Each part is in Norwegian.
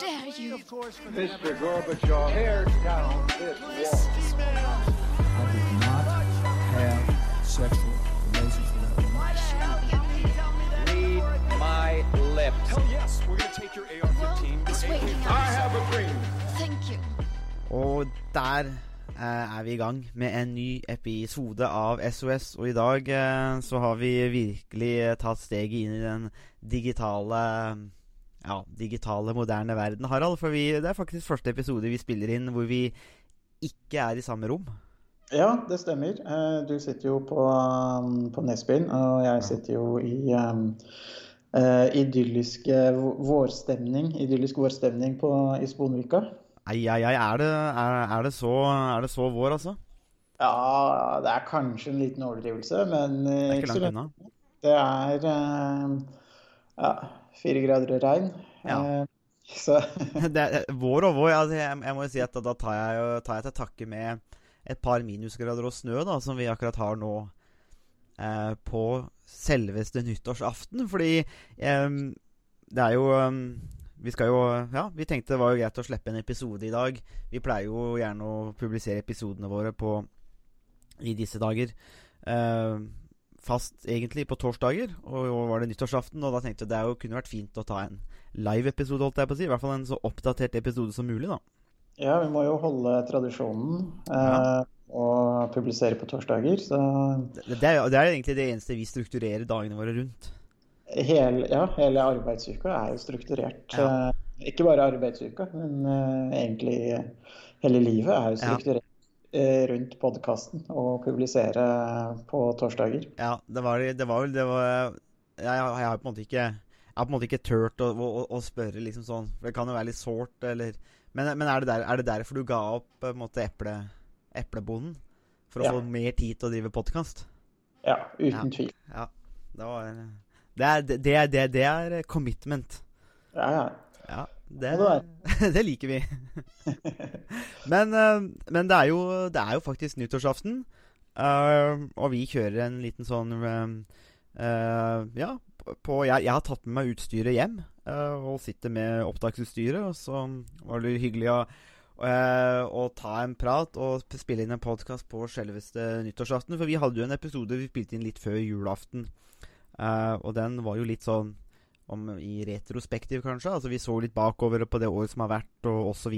dare you? Mr. Gorbachev, tear down this wall. I did not have sexual relations with that woman. Read my lips. Hell yes, we're gonna take your AR-15. It's waking I have a dream. Thank you. Og der eh, er vi i gang med en ny episode av SOS. Og i dag eh, så har vi virkelig tatt steget inn i den digitale Ja, digitale, moderne verden, Harald. For vi, det er faktisk første episode vi spiller inn hvor vi ikke er i samme rom. Ja, det stemmer. Eh, Du sitter jo på, um, på Nesbyen, og jeg sitter jo i um, uh, idyllisk eh, vårstemning, idyllisk vårstemning på, i Sponvika. Ei, ei, ei. Er det, er, er, det så, er det så vår, altså? Ja, det er kanskje en liten overdrivelse, men Det er ikke langt unna. Det er uh, ja, fire grader og regn. Ja. Eh, Så det vår og vår. Altså, jeg, jeg må jo si at da tar jeg, tar jeg til takke med et par minusgrader og snø, da, som vi akkurat har nå eh, på selveste nyttårsaften. Fordi eh, det er jo eh, Vi skal jo Ja, vi tenkte det var jo greit å slippe en episode i dag. Vi pleier jo gjerne å publisere episodene våre på i disse dager. Eh, fast egentlig på torsdager, og i år var det nyttårsaften. Og da tenkte jeg det er jo, kunne vært fint å ta en live-episode, holdt jeg på å si. I hvert fall en så oppdatert episode som mulig, da. ja, vi må jo holde tradisjonen eh, Ja. og publisere på torsdager. Så Det, det, er, det er egentlig det eneste vi strukturerer dagene våre rundt. hele, ja, hele arbeidsuka er jo strukturert. Ja. Eh, ikke bare arbeidsuka, men eh, egentlig hele livet er jo strukturert rundt podkasten og publisere på torsdager. Ja, det var det var vel det var, jeg, jeg, har på en måte ikke Jeg har på en måte ikke turt å, å, å spørre liksom sånn, for det kan jo være litt sårt, eller Men, men er, det der, er det derfor du ga opp på en måte eple, eplebonden? For å Ja. få mer tid til å drive podkast? Ja, uten Ja. tvil. Ja. Det var Det er, det, det, det er commitment. Ja, ja. Ja, det, det det liker vi. men, eh, men det, er jo, det er jo faktisk nyttårsaften. eh, og vi kjører en liten sånn eh, Ja, på jeg, jeg har tatt med meg utstyret hjem. og sitter med opptaksutstyret. Og så var det hyggelig å, eh, å ta en prat og spille inn en podkast på selveste nyttårsaften. For vi hadde jo en episode vi spilte inn litt før julaften. Og den var jo litt sånn om i retrospektiv, kanskje. Altså Vi så litt bakover på det året som har vært, og osv.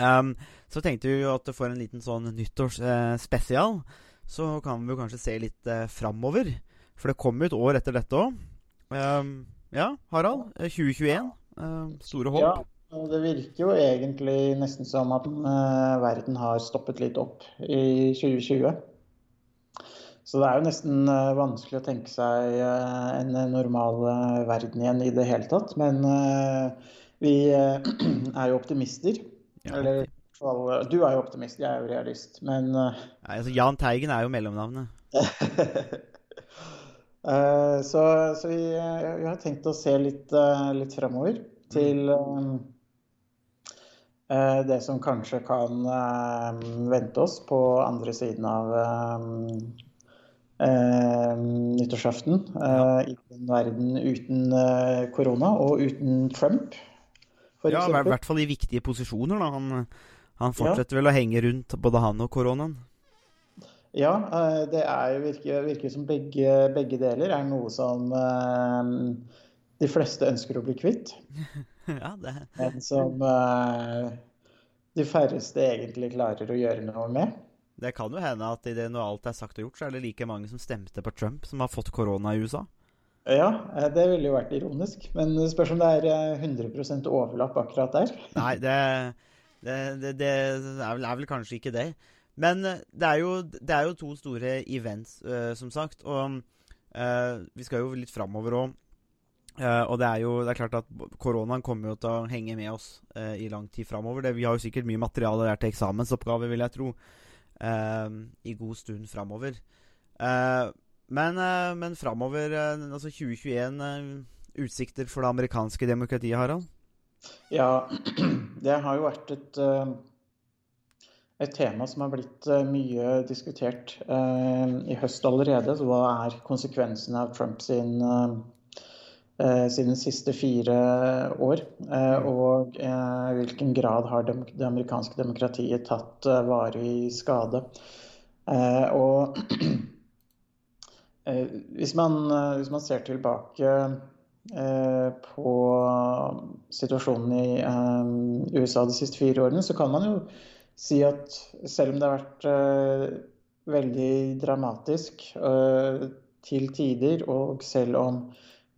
Um, så tenkte vi jo at for en liten sånn nyttårsspesial, så kan vi jo kanskje se litt eh, framover. For det kommer jo et år etter dette òg. Um, ja, Harald. eh, 2021. Um, store håp. Ja, det virker jo egentlig nesten som at eh, verden har stoppet litt opp i 2020. Så det er jo nesten eh, vanskelig å tenke seg eh, en normal eh, verden igjen i det hele tatt. Men vi er jo optimister. Ja, Eller Du er jo optimist, jeg er jo realist. Men Nei, altså Jahn Teigen er jo mellomnavnet. Så, så vi, vi har tenkt å se litt, litt fremover til eh, det som kanskje kan vente oss på andre siden av eh, nyttårsaften. eh, I en verden uten eh, korona og uten Trump, for Ja, i hvert fall i viktige posisjoner. da Han, han fortsetter vel å henge rundt både han og koronaen. Ja, eh, det er virker, virker som begge, begge deler er noe som eh, de fleste ønsker å bli kvitt. ja, det Men som eh, de færreste egentlig klarer å gjøre noe med. Det kan jo hende at i det når alt er sagt og gjort, så er det like mange som stemte på Trump, som har fått korona i USA. Ja, eh, det ville jo vært ironisk. Men det spørs om det er eh, 100 overlapp akkurat der. Nei, det, det, det, det er, vel, er vel kanskje ikke det. Men eh, det er jo, det er jo to store events, uh, som sagt. Og uh, vi skal jo litt framover òg. og det er jo det er klart at koronaen kommer jo til å henge med oss eh, i lang tid framover. Vi har jo sikkert mye materiale der til eksamensoppgave, vil jeg tro, eh, i god stund framover. Eh, men uh, men framover, eh, altså 2021, eh, utsikter for det amerikanske demokratiet, Harald? Ja, det har jo vært et, et tema som har blitt mye diskutert i høst allerede. Så hva er konsekvensene av Trumps sin, eh, sine siste fire år. Eh, og i eh, hvilken grad har det amerikanske demokratiet tatt varig skade. Eh, og eh, hvis, man, hvis man ser tilbake eh, på situasjonen i USA de siste fire årene, så kan man jo si at selv om det har vært veldig dramatisk eh, til tider, og selv om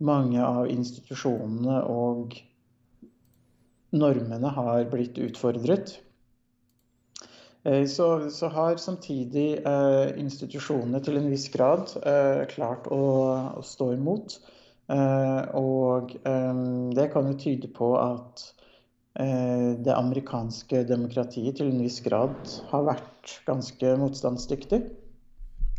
mange av institusjonene og normene har blitt utfordret, eh, så, så har samtidig eh, institusjonene til en viss grad eh, klart å, å stå imot. Eh, og eh, det kan jo tyde på at eh, det amerikanske demokratiet til en viss grad har vært ganske motstandsdyktig.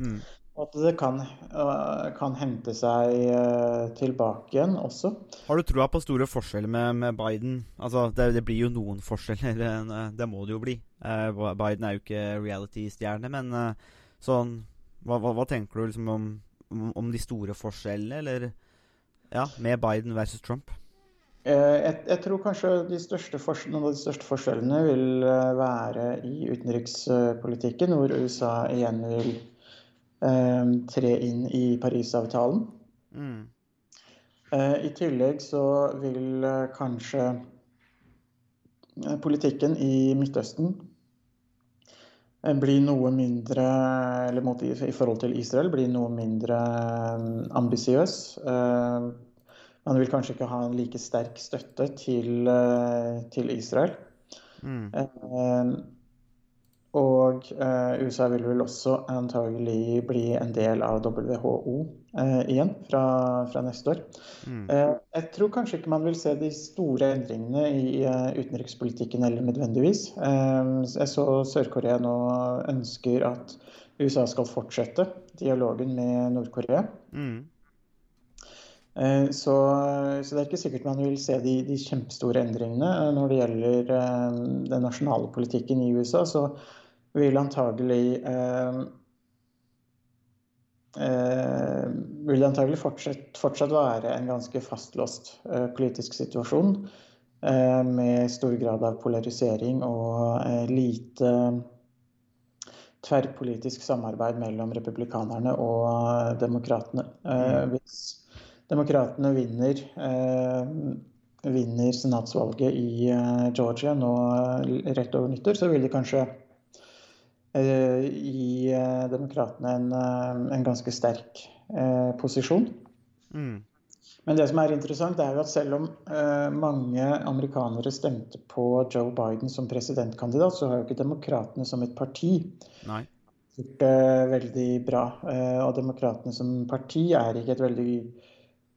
Mm. Og at det kan, øh, kan hente seg øh, tilbake igjen også. Har du troa på store forskjeller med, med Biden? Altså, det, det, blir jo noen forskjeller. eh, Det må det jo bli. Eh, Biden er jo ikke reality-stjerne, men eh, sånn hva, hva, hva tenker du liksom om, om, de store forskjellene, eller Ja, med Biden versus Trump? Eh, Jeg, jeg tror kanskje de største noen av de største forskjellene vil være i utenrikspolitikken, hvor USA igjen vil tre inn i Parisavtalen. Mm. Eh, I tillegg så vil eh, kanskje eh, politikken i Midtøsten bli noe mindre Eller i, forhold til Israel bli noe mindre ambisiøs. Man vil kanskje ikke ha en like sterk støtte til, til Israel. Mm. Og eh, USA vil vel også antagelig bli en del av WHO eh, igjen fra, fra neste år. Mm. Eh, jeg tror kanskje ikke man vil se de store endringene i eh, utenrikspolitikken eller nødvendigvis. Eh, jeg så Sør-Korea nå ønsker at USA skal fortsette dialogen med Nord-Korea. Mm. Eh, Så, så det er ikke sikkert man vil se de, de kjempestore endringene når det gjelder den nasjonale politikken i USA. Så vil antagelig eh, eh, vil antagelig fortsatt, fortsatt være en ganske fastlåst eh, politisk situasjon eh, med stor grad av polarisering og eh, lite tverrpolitisk samarbeid mellom republikanerne og demokratene. Eh, hvis demokratene vinner, vinner senatsvalget i Georgia nå rett over nyttår, så vil de kanskje gi eh, demokratene en, eh, en ganske sterk eh, posisjon. Mm. Men det som er interessant, er jo at selv om eh, mange amerikanere stemte på Joe Biden som presidentkandidat, så har jo ikke demokratene som et parti Nei. gjort det veldig bra. Eh, og demokratene som parti er ikke et veldig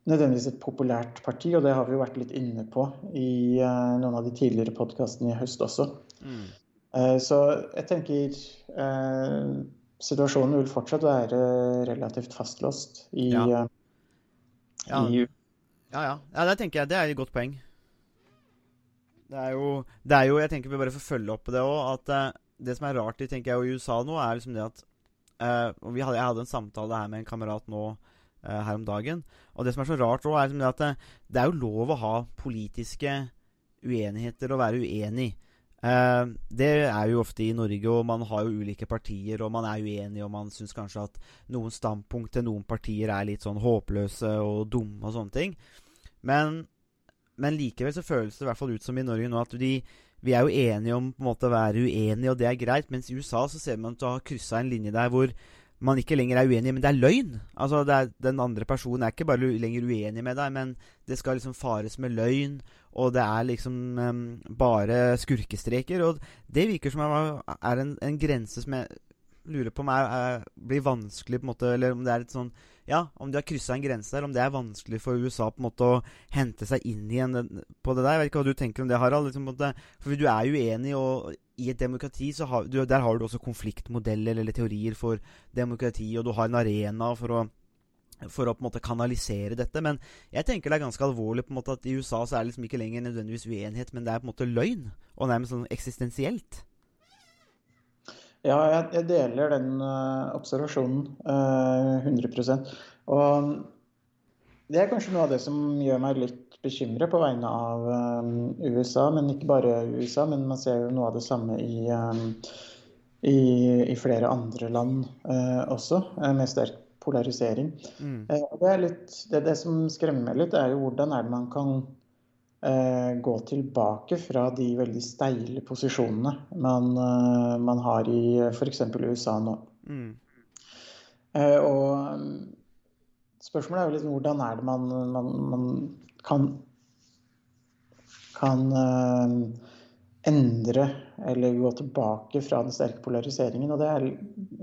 nødvendigvis et populært parti, og det har vi jo vært litt inne på i eh, noen av de tidligere podkastene i høst også. Mm. Eh, så jeg tenker eh, situasjonen vil fortsatt være relativt fastlåst i, Ja. eh, Ja. i Ja, ja. ja det tenker jeg det er et godt poeng. Det er jo, det er jo Jeg tenker vi bare får følge opp på det òg. At eh, det som er rart i tenker jeg, i USA nå, er liksom det at eh, og vi hadde, Jeg hadde en samtale her med en kamerat nå eh, her om dagen. Og det som er så rart òg, er liksom det at det, det er jo lov å ha politiske uenigheter og være uenig. Eh, det er jo ofte i Norge, og man har jo ulike partier, og man er uenig, og man syns kanskje at noen standpunkt til noen partier er litt sånn håpløse og dumme og sånne ting. Men, men likevel så føles det i hvert fall ut som i Norge nå at de, vi er jo enige om på en måte å være uenige, og det er greit. Mens i USA så ser man at du har kryssa en linje der hvor man ikke lenger er uenig, men det er løgn. Altså er, Den andre personen er ikke bare lenger uenig med deg, men det skal liksom fares med løgn, og det er liksom um, bare skurkestreker. Og det virker som det er en, en grense som jeg lurer på om er, er, blir vanskelig, på en måte, eller om det er litt sånn Ja, om de har kryssa en grense der, om det er vanskelig for USA på en måte å hente seg inn igjen på det der. Jeg vet ikke hva du tenker om det, Harald. Liksom, på en måte, for du er jo uenig, og i et demokrati så har du, der har du også konfliktmodeller eller teorier for demokrati, og du har en arena for å for å på en måte kanalisere dette. Men jeg tenker det er ganske alvorlig på en måte at i USA så er det liksom ikke lenger nødvendigvis uenighet, men det er på en måte løgn. Og nærmest sånn eksistensielt. Ja, jeg, deler den eh, observasjonen eh, 100% Og Det er kanskje noe av det som gjør meg litt bekymret på vegne av um, USA, men ikke bare USA. Men man ser jo noe av det samme i, i, i flere andre land også, med sterk polarisering. Mm. Det, er litt, det, det, som skremmer meg litt, er jo hvordan er det man kan gå tilbake fra de veldig steile posisjonene man, man har i f.eks. USA nå. Mm. og um, Spørsmålet er jo litt hvordan er det man, man, man kan, kan endre eller gå tilbake fra den sterke polariseringen. Og det er,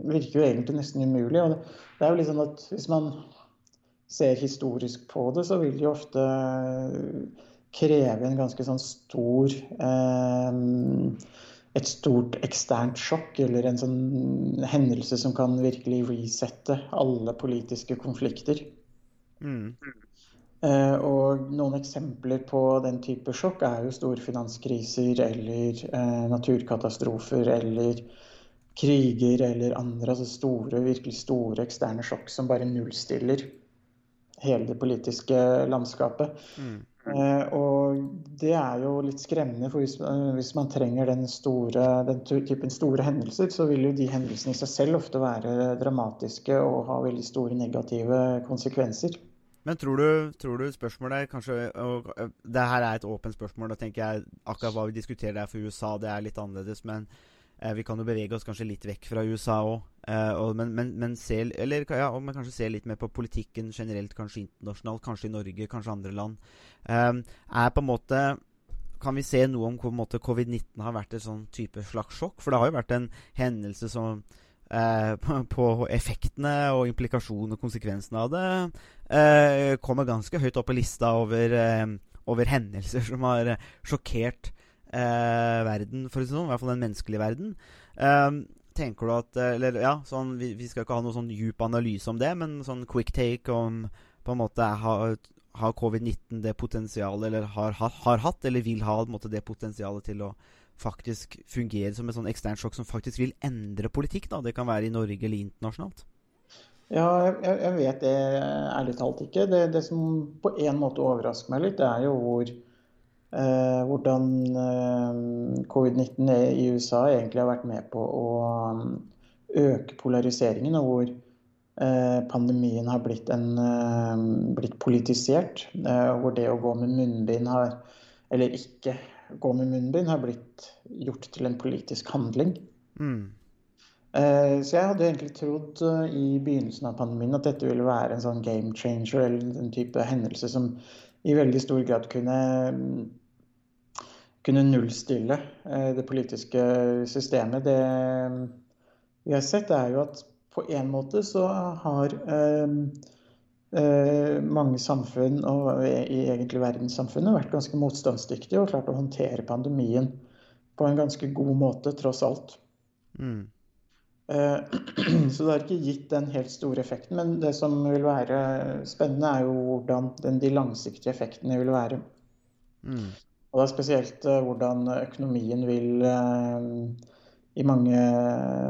virker jo egentlig nesten umulig. og det, er jo liksom at Hvis man ser historisk på det, så vil det jo ofte kreve en ganske sånn stor eh, et stort eksternt sjokk eller en sånn hendelse som kan virkelig resette alle politiske konflikter. Mm. Eh, og noen eksempler på den type sjokk er jo store finanskriser eller eh, naturkatastrofer eller kriger eller andre altså store, virkelig store eksterne sjokk som bare nullstiller hele det politiske landskapet. Mm. Uh, og det er jo litt skremmende, for hvis, hvis man trenger den, store, den, typen store hendelser, så vil jo de hendelsene i seg selv ofte være dramatiske og ha veldig store negative konsekvenser. Men tror du, tror du spørsmålet er kanskje og, Det her er et åpent spørsmål. Da tenker jeg akkurat hva vi diskuterer der for USA, det er litt annerledes. Men eh, vi kan jo bevege oss kanskje litt vekk fra USA òg. Eh, men, men, men, se, eller, ja, men kanskje se litt mer på politikken generelt, kanskje internasjonalt, kanskje i Norge, kanskje andre land. Eh, er på en måte kan vi se noe om hvor covid-19 har vært et sånn type slags sjokk? For det har jo vært en hendelse som Eh, på effektene og implikasjonene og konsekvensene av det, eh, kommer ganske høyt opp på lista over, eh, over hendelser som har sjokkert verden, for å si sånn, i hvert fall den menneskelige verden. tenker du at Eller ja, sånn, vi, vi, skal ikke ha noen sånn djup analyse om det, men sånn quick take om på en måte har, har covid-19 det potensialet, eller har, har, har, hatt, eller vil ha måte, det potensialet til å faktisk fungere som et sånn eksternt sjokk som faktisk vil endre politikk? da? Det kan være i Norge eller internasjonalt? Ja, jeg, jeg vet det ærlig talt ikke. Det, det, som på en måte overrasker meg litt, det er jo hvor, eh, hvordan eh, covid-19 i USA egentlig har vært med på å um, øke polariseringen, og hvor eh, pandemien har blitt, en, eh, blitt politisert. Eh, hvor det å gå med munnbind har, eller ikke gå med munnbind har blitt gjort til en politisk handling. Mm. Eh, så jeg hadde egentlig trodd eh, i begynnelsen av pandemien at dette ville være en sånn game changer, eller en type hendelse som i veldig stor grad kunne, kunne nullstille eh, det politiske systemet. Det vi har sett, er jo at på en måte så har mange samfunn, og i egentlig verdenssamfunnet, vært ganske motstandsdyktige og klart å håndtere pandemien på en ganske god måte, tross alt. Mm. Eh, så det har ikke gitt den helt store effekten. Men det som vil være spennende, er jo hvordan den, de langsiktige effektene vil være. Mm. Og det er spesielt uh, hvordan økonomien vil uh, i mange,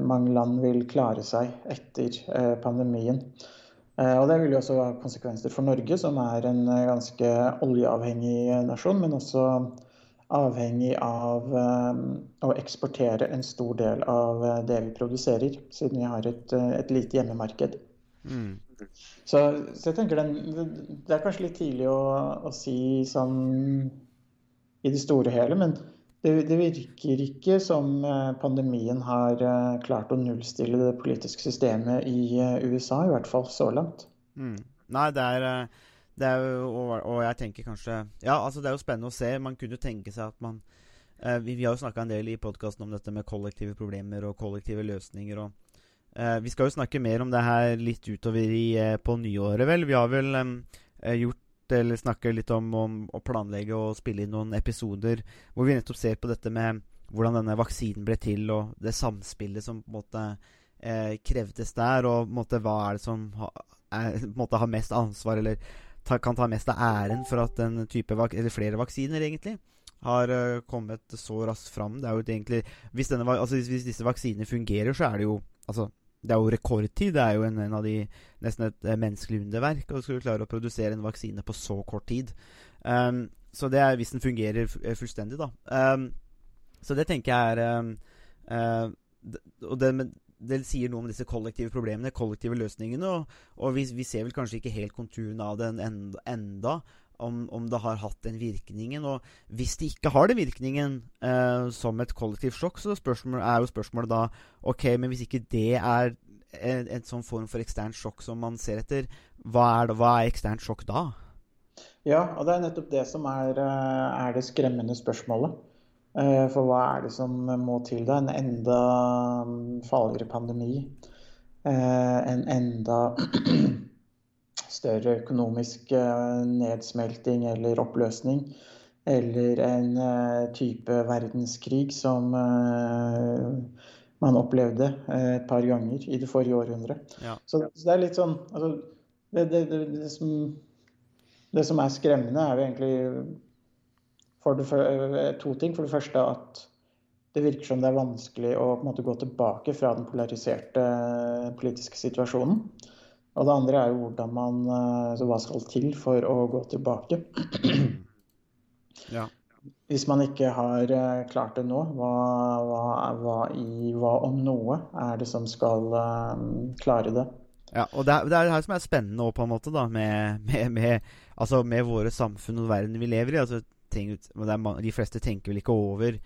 mange, land vil klare seg etter pandemien. og det vil jo også ha konsekvenser for Norge, som er en ganske oljeavhengig nasjon, men også avhengig av um, å eksportere en stor del av uh, det vi produserer, siden vi har et, uh, et lite hjemmemarked. Mm. Så, så, jeg tenker den, Det er kanskje litt tidlig å, å, si sånn i det store og hele, men det, det, virker ikke som pandemien har klart å nullstille det politiske systemet i USA, i hvert fall så langt. Mm. Nei, det det er jo, og, og, jeg tenker kanskje Ja, altså det er jo spennende å se. Man kunne jo tenke seg at man eh, vi, vi, har jo snakka en del i podkasten om dette med kollektive problemer og kollektive løsninger. og eh, Vi skal jo snakke mer om det her litt utover i, eh, på nyåret, vel. Vi har vel eh, gjort eller snakker litt om, om, å planlegge og spille inn noen episoder hvor vi nettopp ser på dette med hvordan denne vaksinen ble til, og det samspillet som på en måte eh, krevdes der, og på en måte, hva er det som ha, er, på en måte, har mest ansvar, eller ta, kan ta mest av æren for at en type eller flere vaksiner egentlig har uh, kommet så raskt fram. Det er jo egentlig hvis, denne, altså, hvis, hvis, disse vaksinene fungerer, så er det jo altså, det er jo rekordtid. Det er jo en, en av de nesten et eh, menneskelig underverk å skulle klare å produsere en vaksine på så kort tid. Um, så det er hvis den fungerer fullstendig, da. Um, så det tenker jeg er um, uh, Og det, det, sier noe om disse kollektive problemene, kollektive løsningene. Og, og vi, vi, ser vel kanskje ikke helt konturen av den enda, enda om, om, det har hatt den virkningen. Og hvis det ikke har den virkningen eh, som et kollektivt sjokk, så spørsmål, er jo spørsmålet da OK, men hvis ikke det er en, en sånn form for eksternt sjokk som man ser etter, hva er, det, hva er eksternt sjokk da? Ja, og det er nettopp det som er, eh, er det skremmende spørsmålet. Eh, for hva er det som må til da? En enda mm, farligere pandemi? En enda større økonomisk nedsmelting eller oppløsning? Eller en type verdenskrig som man opplevde et par ganger i det forrige århundret. Ja. Så, det er litt sånn altså, det, det, det, det som det som er skremmende, er jo egentlig det, to ting. For det første at det virker som det er vanskelig å måte, gå tilbake fra den polariserte politiske situasjonen. Og det andre er jo hvordan man Så Hva skal til for å gå tilbake? Ja. Hvis man ikke har eh, klart det nå, hva, hva, hva, i, hva om noe er det som skal klare det? Ja, og det er, det er det her som er spennende òg, på en måte, da, med, med, med, altså med våre samfunn og verden vi lever i. Altså, ting, mange, de fleste tenker vel ikke over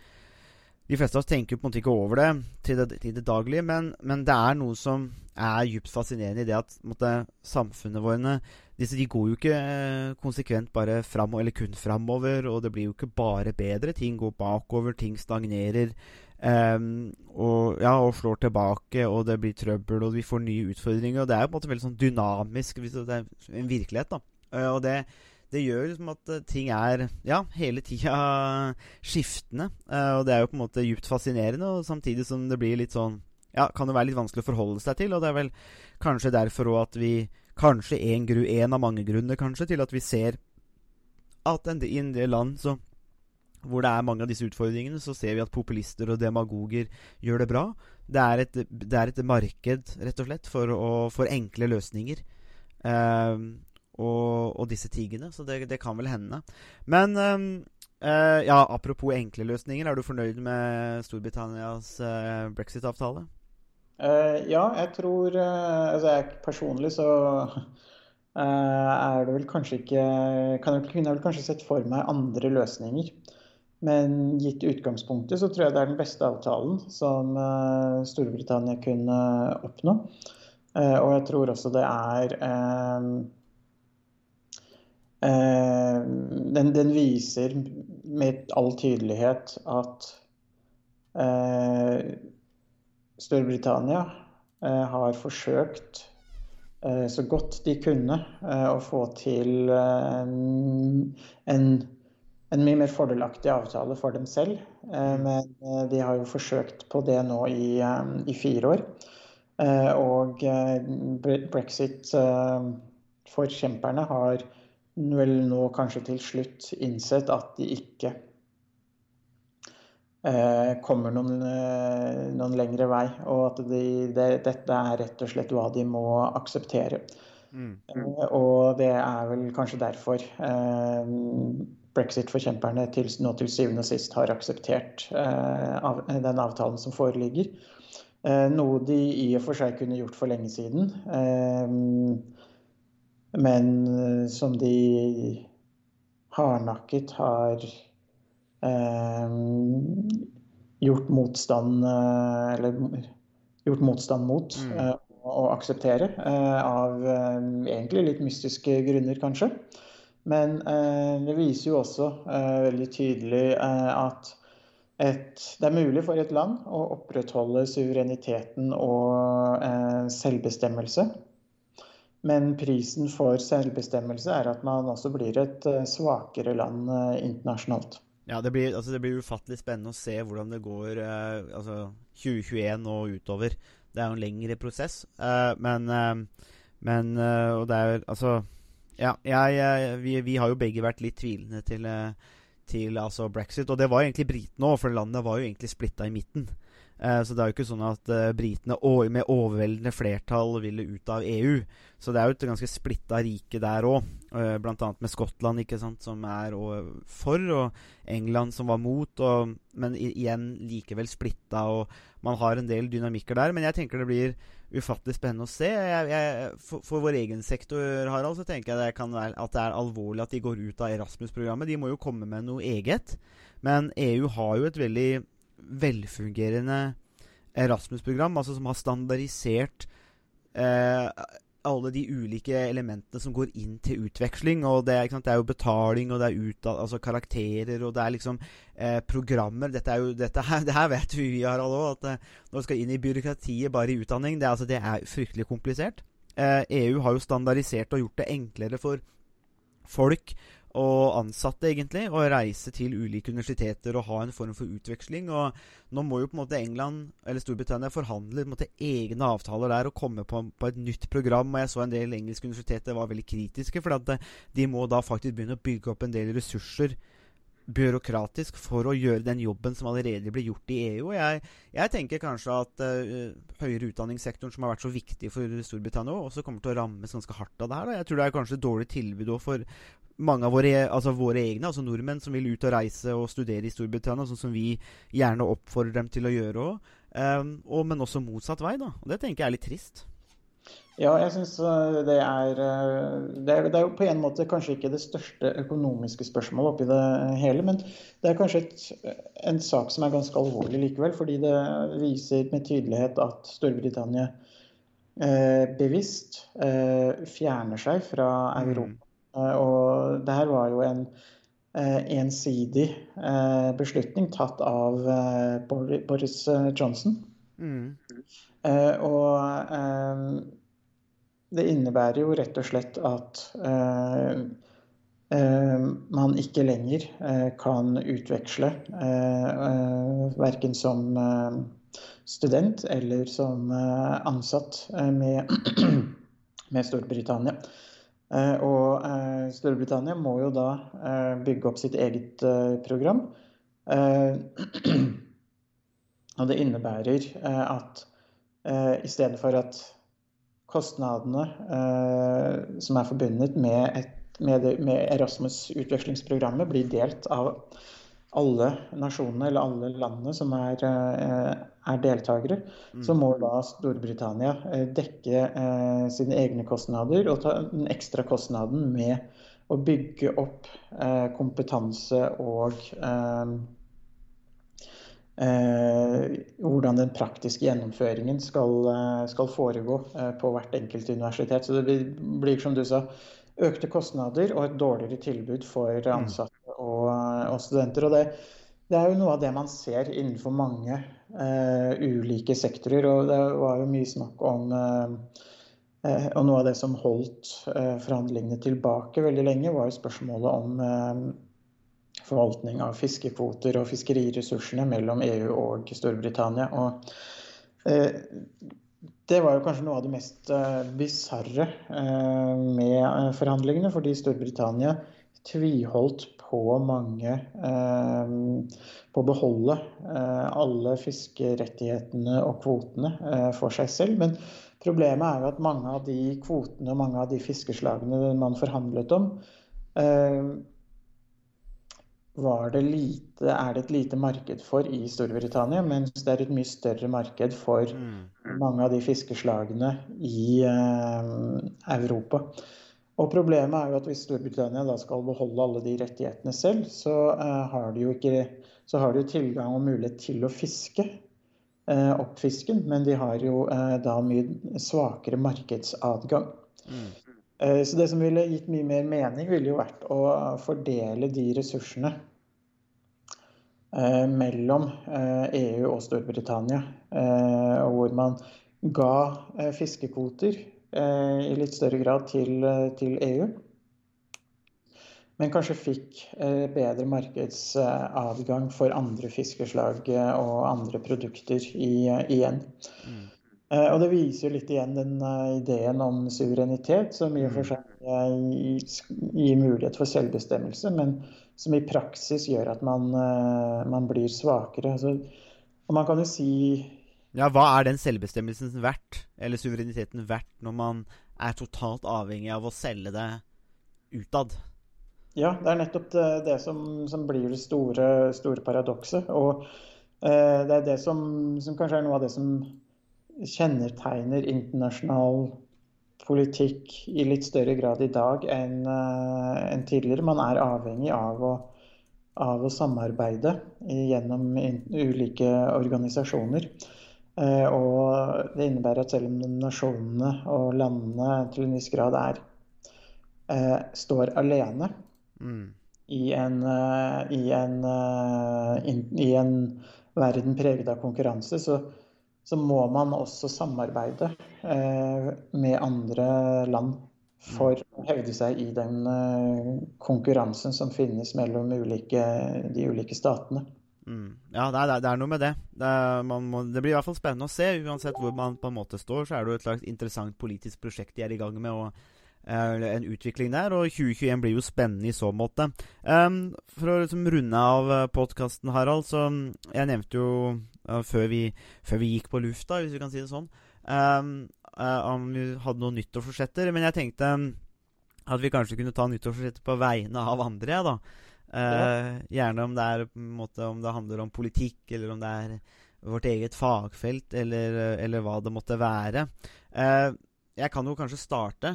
De fleste av oss tenker på en måte ikke over det til det, til det daglige, men, men, det er noe som er djupt fascinerende i det at måtte, samfunnet våre disse, de går jo ikke eh, konsekvent bare fram, eller kun framover, og det blir jo ikke bare bedre. Ting går bakover, ting stagnerer. Um, og, ja, og slår tilbake, og det blir trøbbel, og vi får nye utfordringer. Og det er på en måte veldig sånn dynamisk. Det er en virkelighet, da. Uh, og det, det, gjør liksom at uh, ting er ja, hele tida skiftende. Uh, og det er jo på en måte djupt fascinerende, og samtidig som det blir litt sånn Ja, kan det være litt vanskelig å forholde seg til. Og det er vel kanskje derfor òg at vi Kanskje en, gru, av mange grunner kanskje til at vi ser at i en del land så hvor det er mange av disse utfordringene, så ser vi at populister og demagoger gjør det bra. Det er et, det er et marked, rett og slett, for, å, for enkle løsninger. Um, og, og, disse tigene. Så det, det, kan vel hende. Men um, uh, ja, apropos enkle løsninger. Er du fornøyd med Storbritannias uh, brexit-avtale? Uh, ja, jeg tror Altså, jeg personlig så er det vel kanskje ikke kan jeg, Kunne jeg vel kanskje sett for meg andre løsninger. Men gitt utgangspunktet så tror jeg det er den beste avtalen som Storbritannia kunne oppnå. Og jeg tror også det er uh, den, den, viser med all tydelighet at Storbritannia har forsøkt så godt de kunne å få til en en mye mer fordelaktig avtale for dem selv. Eh, mm. Men eh, de har jo forsøkt på det nå i, eh, i fire år. Og brexit-forkjemperne har vel nå kanskje til slutt innsett at de ikke kommer noen, noen lengre vei. Og at de, det, dette er rett og slett hva de må akseptere. Mm. Og det er vel kanskje derfor brexit-forkjemperne til, nå til syvende og sist har akseptert eh, av, den avtalen som foreligger. Eh, noe de i og for seg kunne gjort for lenge siden. Eh, men som de hardnakket har eh, gjort motstand eh, Eller gjort motstand mot. Mm. Eh, å akseptere, av egentlig litt mystiske grunner, kanskje. Men eh, det viser jo også eh, veldig tydelig eh, at et, det er mulig for et land å opprettholde suvereniteten og selvbestemmelse. Men prisen for selvbestemmelse er at man også blir et svakere land internasjonalt. Ja, det blir, altså det blir, ufattelig spennende å se hvordan det går eh, altså 2021 og utover. Det er jo en lengre prosess, eh, men, eh, men Og det er altså ja, jeg, vi, vi, har jo begge vært litt tvilende til, eh, til altså brexit. Og det var egentlig britene òg, for landet var jo egentlig splitta i midten. Eh, så det er jo ikke sånn at uh, britene med overveldende flertall ville ut av EU. Så det er jo et ganske splitta rike der òg, Blant annet med Skottland, ikke sant, som er for, og England som var mot, og, men igjen likevel splitta, og man har en del dynamikker der. Men jeg tenker det blir ufattelig spennende å se. Jeg, jeg, for, for, vår egen sektor, Harald, så tenker jeg det være, at det er alvorlig at de går ut av Erasmus-programmet. De må jo komme med noe eget. Men EU har jo et veldig velfungerende Erasmus-program, altså som har standardisert eh, alle de ulike elementene som går inn til utveksling. og Det, sant, det er jo betaling, og det er ut, altså karakterer, og det er liksom eh, programmer. Dette, er jo, dette her, det her vet vi, Harald òg, at eh, når du skal inn i byråkratiet bare i utdanning, det, altså, det er fryktelig komplisert. Eh, EU har jo standardisert og gjort det enklere for folk og ansatte, egentlig, å reise til ulike universiteter og ha en form for utveksling. Og nå må jo på en måte England eller Storbritannia forhandle på en måte egne avtaler der og komme på, på et nytt program. Og jeg så en del engelske universiteter var veldig kritiske, for at de må da faktisk begynne å bygge opp en del ressurser byråkratisk for å gjøre den jobben som allerede blir gjort i EU. Og jeg, jeg tenker kanskje at uh, høyere utdanningssektoren, som har vært så viktig for Storbritannia, også kommer til å rammes ganske hardt av det her. Da. Jeg tror det er kanskje et dårlig tilbud for mange av våre, altså våre, egne, altså nordmenn som vil ut og reise og studere i Storbritannia, sånn som vi gjerne oppfordrer dem til å gjøre òg. Um, men også motsatt vei, da. Og det tenker jeg er litt trist. Ja, jeg syns eh, det eh, det er, det er jo på en måte kanskje ikke det største økonomiske spørsmålet oppi det hele, men det er kanskje et, en sak som er ganske alvorlig likevel. Fordi det viser med tydelighet at Storbritannia eh, bevisst eh, fjerner seg fra mm. Europa. Eh, og det her var jo en eh, ensidig beslutning tatt av Boris Johnson. Mm. og det innebærer jo rett og slett at eh, eh, man ikke lenger eh, kan utveksle verken som student eller som ansatt med, med Storbritannia. Og Storbritannia må jo da bygge opp sitt eget program. Og det innebærer at i stedet for at kostnadene eh, som er forbundet med, et, med, med Erasmus-utvekslingsprogrammet, blir delt av alle nasjonene eller alle landene som er, eh, er deltakere, mm. så må da Storbritannia eh, dekke eh, sine egne kostnader og ta den ekstra kostnaden med å bygge opp eh, kompetanse og eh, Eh, hvordan den praktiske gjennomføringen skal, skal foregå på hvert enkelt universitet. Så det blir, som du sa, økte kostnader og et dårligere tilbud for mm. ansatte og, og studenter. Og det, det, er jo noe av det man ser innenfor mange uh, ulike sektorer. Og det var jo mye snakk om uh, Og noe av det som holdt forhandlingene tilbake veldig lenge, var jo spørsmålet om forvaltning av fiskekvoter og fiskeriressursene mellom EU og Storbritannia. Og, eh, det var jo kanskje noe av det mest eh, bisarre eh, med eh, forhandlingene, fordi Storbritannia tviholdt på mange på å beholde eh, alle fiskerettighetene og kvotene for seg selv. Men problemet er jo at mange av de kvotene og mange av de fiskeslagene man forhandlet om, det lite, er det et lite marked for i Storbritannia, mens det er et mye større marked for mm. mange av de fiskeslagene i eh, Europa. Og Problemet er jo at hvis Storbritannia da skal beholde alle de rettighetene selv, så, eh, har de jo ikke, så har de jo tilgang og mulighet til å fiske eh, opp fisken, men de har jo da mye svakere markedsadgang. Mm. Så det som ville gitt mye mer mening, ville jo vært å fordele de ressursene Eh, mellom EU eh, e og Storbritannia. Eh, hvor man ga fiskekvoter i litt større grad til, til EU. Men kanskje fikk bedre markedsadgang for andre fiskeslag og andre produkter igjen. Mm. Og det viser jo litt igjen den ideen om suverenitet, som i og for mm. seg gir mulighet for selvbestemmelse, men som i praksis gjør at man, eh, man blir svakere. Altså, Og man kan jo si Ja, hva er den selvbestemmelsen verdt, eller suvereniteten verdt, når man er totalt avhengig av å selge det utad? Ja, det er nettopp det, det som, som, blir det store, store paradokset. Og eh, det er det som, som, kanskje er noe av det som kjennetegner internasjonal politikk i litt større grad i dag enn uh, en tidligere. Man er avhengig av å, av å samarbeide gjennom ulike organisasjoner. Uh, og det innebærer at selv om nasjonene og landene til en viss grad er, uh, står alene, Mm. I, en, uh, i, en, uh, in, I, en, verden preget av konkurranse, så, så må man også samarbeide uh, med andre land for mm. å hevde seg i den konkurransen som finnes mellom ulike, de ulike statene. Mm. Ja, det er, det er, noe med det. Det, må, det, blir i hvert fall spennende å se. Uansett hvor man på en måte står, så er det jo et slags interessant politisk prosjekt de er i gang med. og en utvikling der, og 2021 blir jo spennende i så måte. Um, for å liksom runde av eh, podkasten, Harald, så mm, Jeg nevnte jo uh, før, vi, før, vi, gikk på lufta, hvis vi kan si det sånn, um, uh, om vi hadde noen nyttårsforsetter. Men jeg tenkte um, at vi kanskje kunne ta nyttårsforsetter på vegne av andre, da. Uh. Gjerne om det, er, måte, om det handler om politikk, eller om det er vårt eget fagfelt, eller, eller hva det måtte være. jeg kan jo kanskje starte.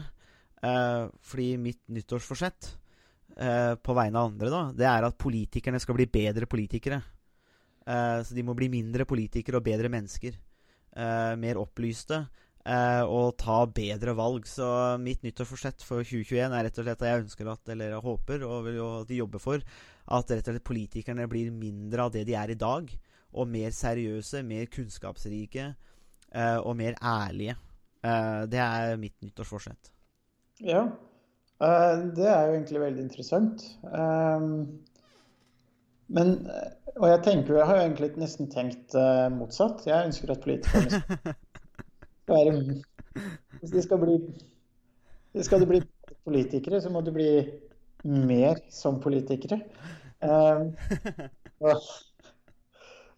Uh, fordi mitt nyttårsforsett uh, på vegne av andre, da, det er at politikerne skal bli bedre politikere. Uh, så de må bli mindre politikere og bedre mennesker. mer opplyste. og ta bedre valg. Så mitt nyttårsforsett for 2021 er rett og slett at jeg ønsker at, eller jeg håper og vil jo at de jobber for, at rett og slett politikerne blir mindre av det de er i dag. Og mer seriøse, mer kunnskapsrike og mer ærlige. det er mitt nyttårsforsett. Ja, eh, det er jo egentlig veldig interessant. Ehm, men eh, Og jeg tenker, jeg har jo egentlig nesten tenkt uh, motsatt. Jeg ønsker at politikerne skal være Hvis de skal bli Skal du bli politikere, så må du bli mer som politikere. Ehm,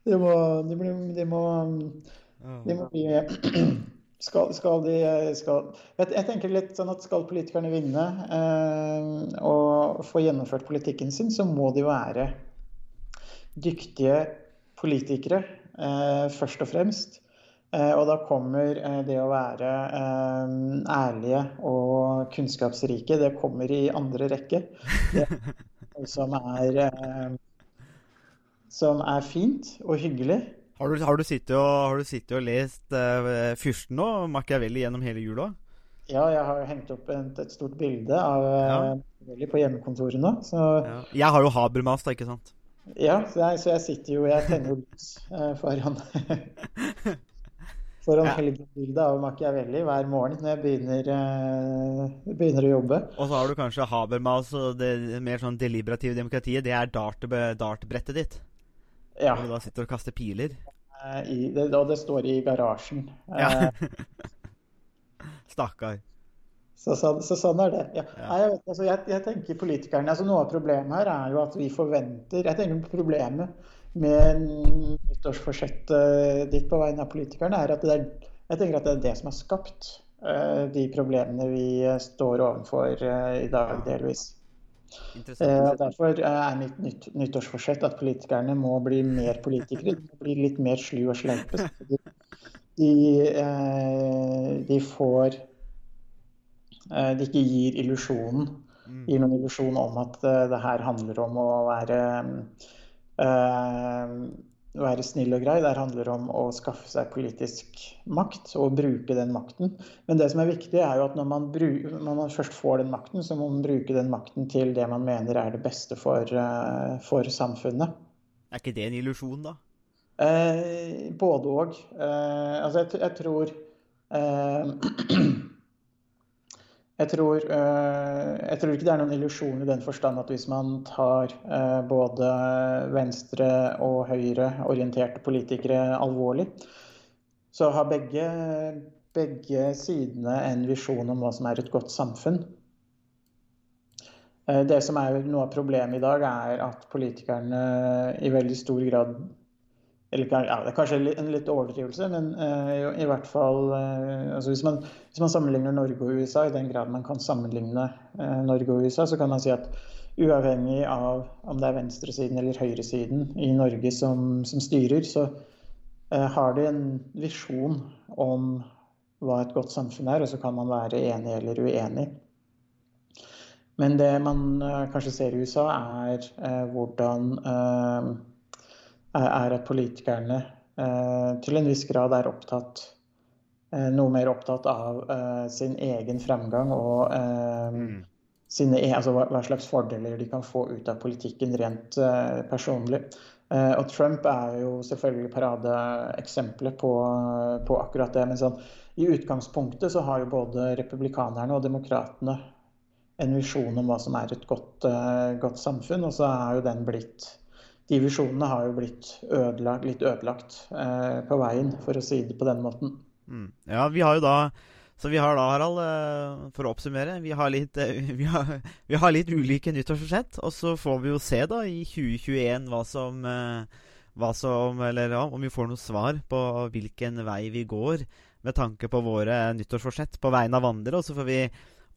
de må, de må, de må, de må bli skal, skal, de skal, jeg, jeg, tenker litt sånn at Skal politikerne vinne eh, og få gjennomført politikken sin, så må de være dyktige politikere eh, først og fremst. Eh, og da kommer eh, det å være ærlige og kunnskapsrike, det kommer i andre rekke. Det som er, som er fint og hyggelig. Har du, har du, sittet, og, har du sittet og lest uh, 'Fyrsten' nå, Machiavelli gjennom hele jula? Ja, jeg har hengt opp et, et stort bilde av ja. Machiavelli på hjemmekontoret nå. Så... Ja. Jeg har jo Habermas, da, ikke sant? Ja, så jeg, så jeg sitter jo Jeg tenner jo lys uh, foran Foran ja. helgebildet av Machiavelli hver morgen når jeg begynner, uh, begynner, å jobbe. Og så har du kanskje Habermas og det mer sånn deliberative demokratiet. Det er dartbrettet ditt? Ja. Hvor du da sitter og kaster piler? Eh, I, det, og det står i garasjen. Ja. Stakkar. Så, så, så, sånn er det. Ja. Ja. Jeg, vet, altså, jeg, jeg, tenker politikerne, altså Noe av problemet her er jo at vi forventer Jeg tenker Problemet med nyttårsforsettet ditt på vegne av politikerne er at det er, jeg tenker at det er det som har skapt uh, de problemene vi står overfor uh, i dag, delvis. Uh, derfor er mitt nytt, nyttårsforsett at politikerne må bli mer politikere. De må bli litt mer slu og sleipe. De, de, eh, de, får eh, De ikke gir illusjonen. Mm. Gir noen illusjon om at det her handler om å være være snill og grei. Det handler om å skaffe seg politisk makt og bruke den makten. Men det som er viktig, er jo at når man, når man først får den makten, så må man bruke den makten til det man mener er det beste for, for samfunnet. Er ikke det en illusjon, da? Eh, både òg. Eh, altså, jeg, jeg tror eh, Jeg tror, eh, jeg tror, ikke det er noen illusjon i den forstand at hvis man tar eh, både venstre- og høyreorienterte politikere alvorlig, så har begge, begge sidene en visjon om hva som er et godt samfunn. Eh, det som er noe av problemet i dag, er at politikerne i veldig stor grad eller ja, Det er kanskje en litt overdrivelse, men uh, i, hvert fall uh, altså hvis, man, hvis, man, sammenligner Norge og USA, i den grad man kan sammenligne uh, Norge og USA, så kan man si at uavhengig av om det er venstresiden eller høyresiden i Norge som, som styrer, så har de en visjon om hva et godt samfunn er, og så kan man være enig eller uenig. Men det man kanskje ser i USA, er hvordan er at politikerne eh, til en viss grad er opptatt eh, noe mer opptatt av eh, sin egen fremgang og mm. sine, e, altså hva, slags fordeler de kan få ut av politikken rent personlig. Og Trump er jo selvfølgelig paradeeksempelet på, på akkurat det. Men sånn, i utgangspunktet så har jo både republikanerne og demokratene en visjon om hva som er et godt, godt samfunn, og så er jo den blitt de visjonene har jo blitt ødelagt, litt ødelagt eh, på veien, for å si det på den måten. Mm. Ja, vi har jo da Så vi har da, Harald, eh, for å oppsummere Vi har litt, eh, vi har, vi har litt ulike nyttårsforsett. Og så får vi jo se da i 2021 hva som, eh, hva som Eller ja, om vi får noe svar på hvilken vei vi går med tanke på våre nyttårsforsett på vegne av andre. Og så får vi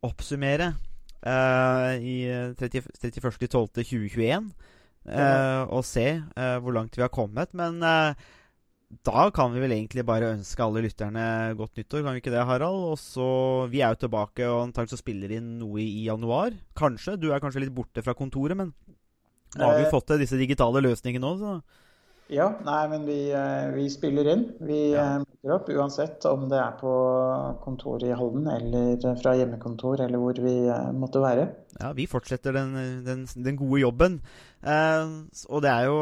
oppsummere uh, i 31.12.2021 uh, og se uh, hvor langt vi har kommet. Men uh, da kan vi vel egentlig bare ønske alle lytterne godt nyttår, kan vi ikke det, Harald? Og så, Vi er jo tilbake og antakelig spiller inn noe i januar. Kanskje. Du er kanskje litt borte fra kontoret, men nå har vi fått til disse digitale løsningene òg, så ja, nei, men vi, eh, vi spiller inn. Vi ja. Eh, møter opp uansett om det er på kontoret i Halden eller fra hjemmekontor eller hvor vi eh, måtte være. Ja, vi fortsetter den, den, den gode jobben. Eh, og det er jo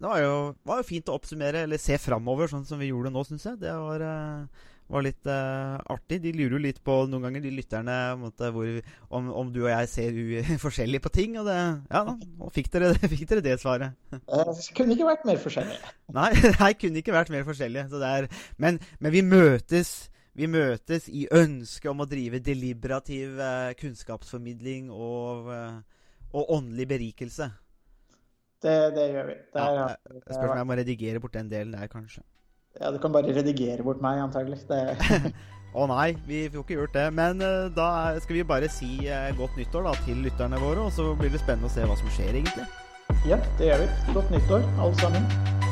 Det var jo, var jo, fint å oppsummere, eller se framover, sånn som vi gjorde nå, syns jeg. Det var eh, var litt uh, artig. De lurer jo litt på noen ganger, de lytterne, hvor, om, om, du og jeg ser forskjellig på ting. Og det, ja, nå fikk dere, fikk dere det svaret. Det kunne ikke vært mer forskjellig. Nei, det kunne ikke vært mer forskjellig. Er, men, men, vi møtes. Vi møtes i ønsket om å drive deliberativ uh, kunnskapsformidling og, uh, og, åndelig berikelse. Det, det gjør vi. Det er, ja, Spørs om jeg må redigere bort den delen der, kanskje. Ja, du kan bare redigere bort meg, antagelig. Å oh, nei, vi får ikke gjort det. Men uh, da skal vi bare si uh, godt nyttår da, til lytterne våre, og så blir det spennende å se hva som skjer, egentlig. Ja, det gjør vi. Godt nyttår, alle sammen.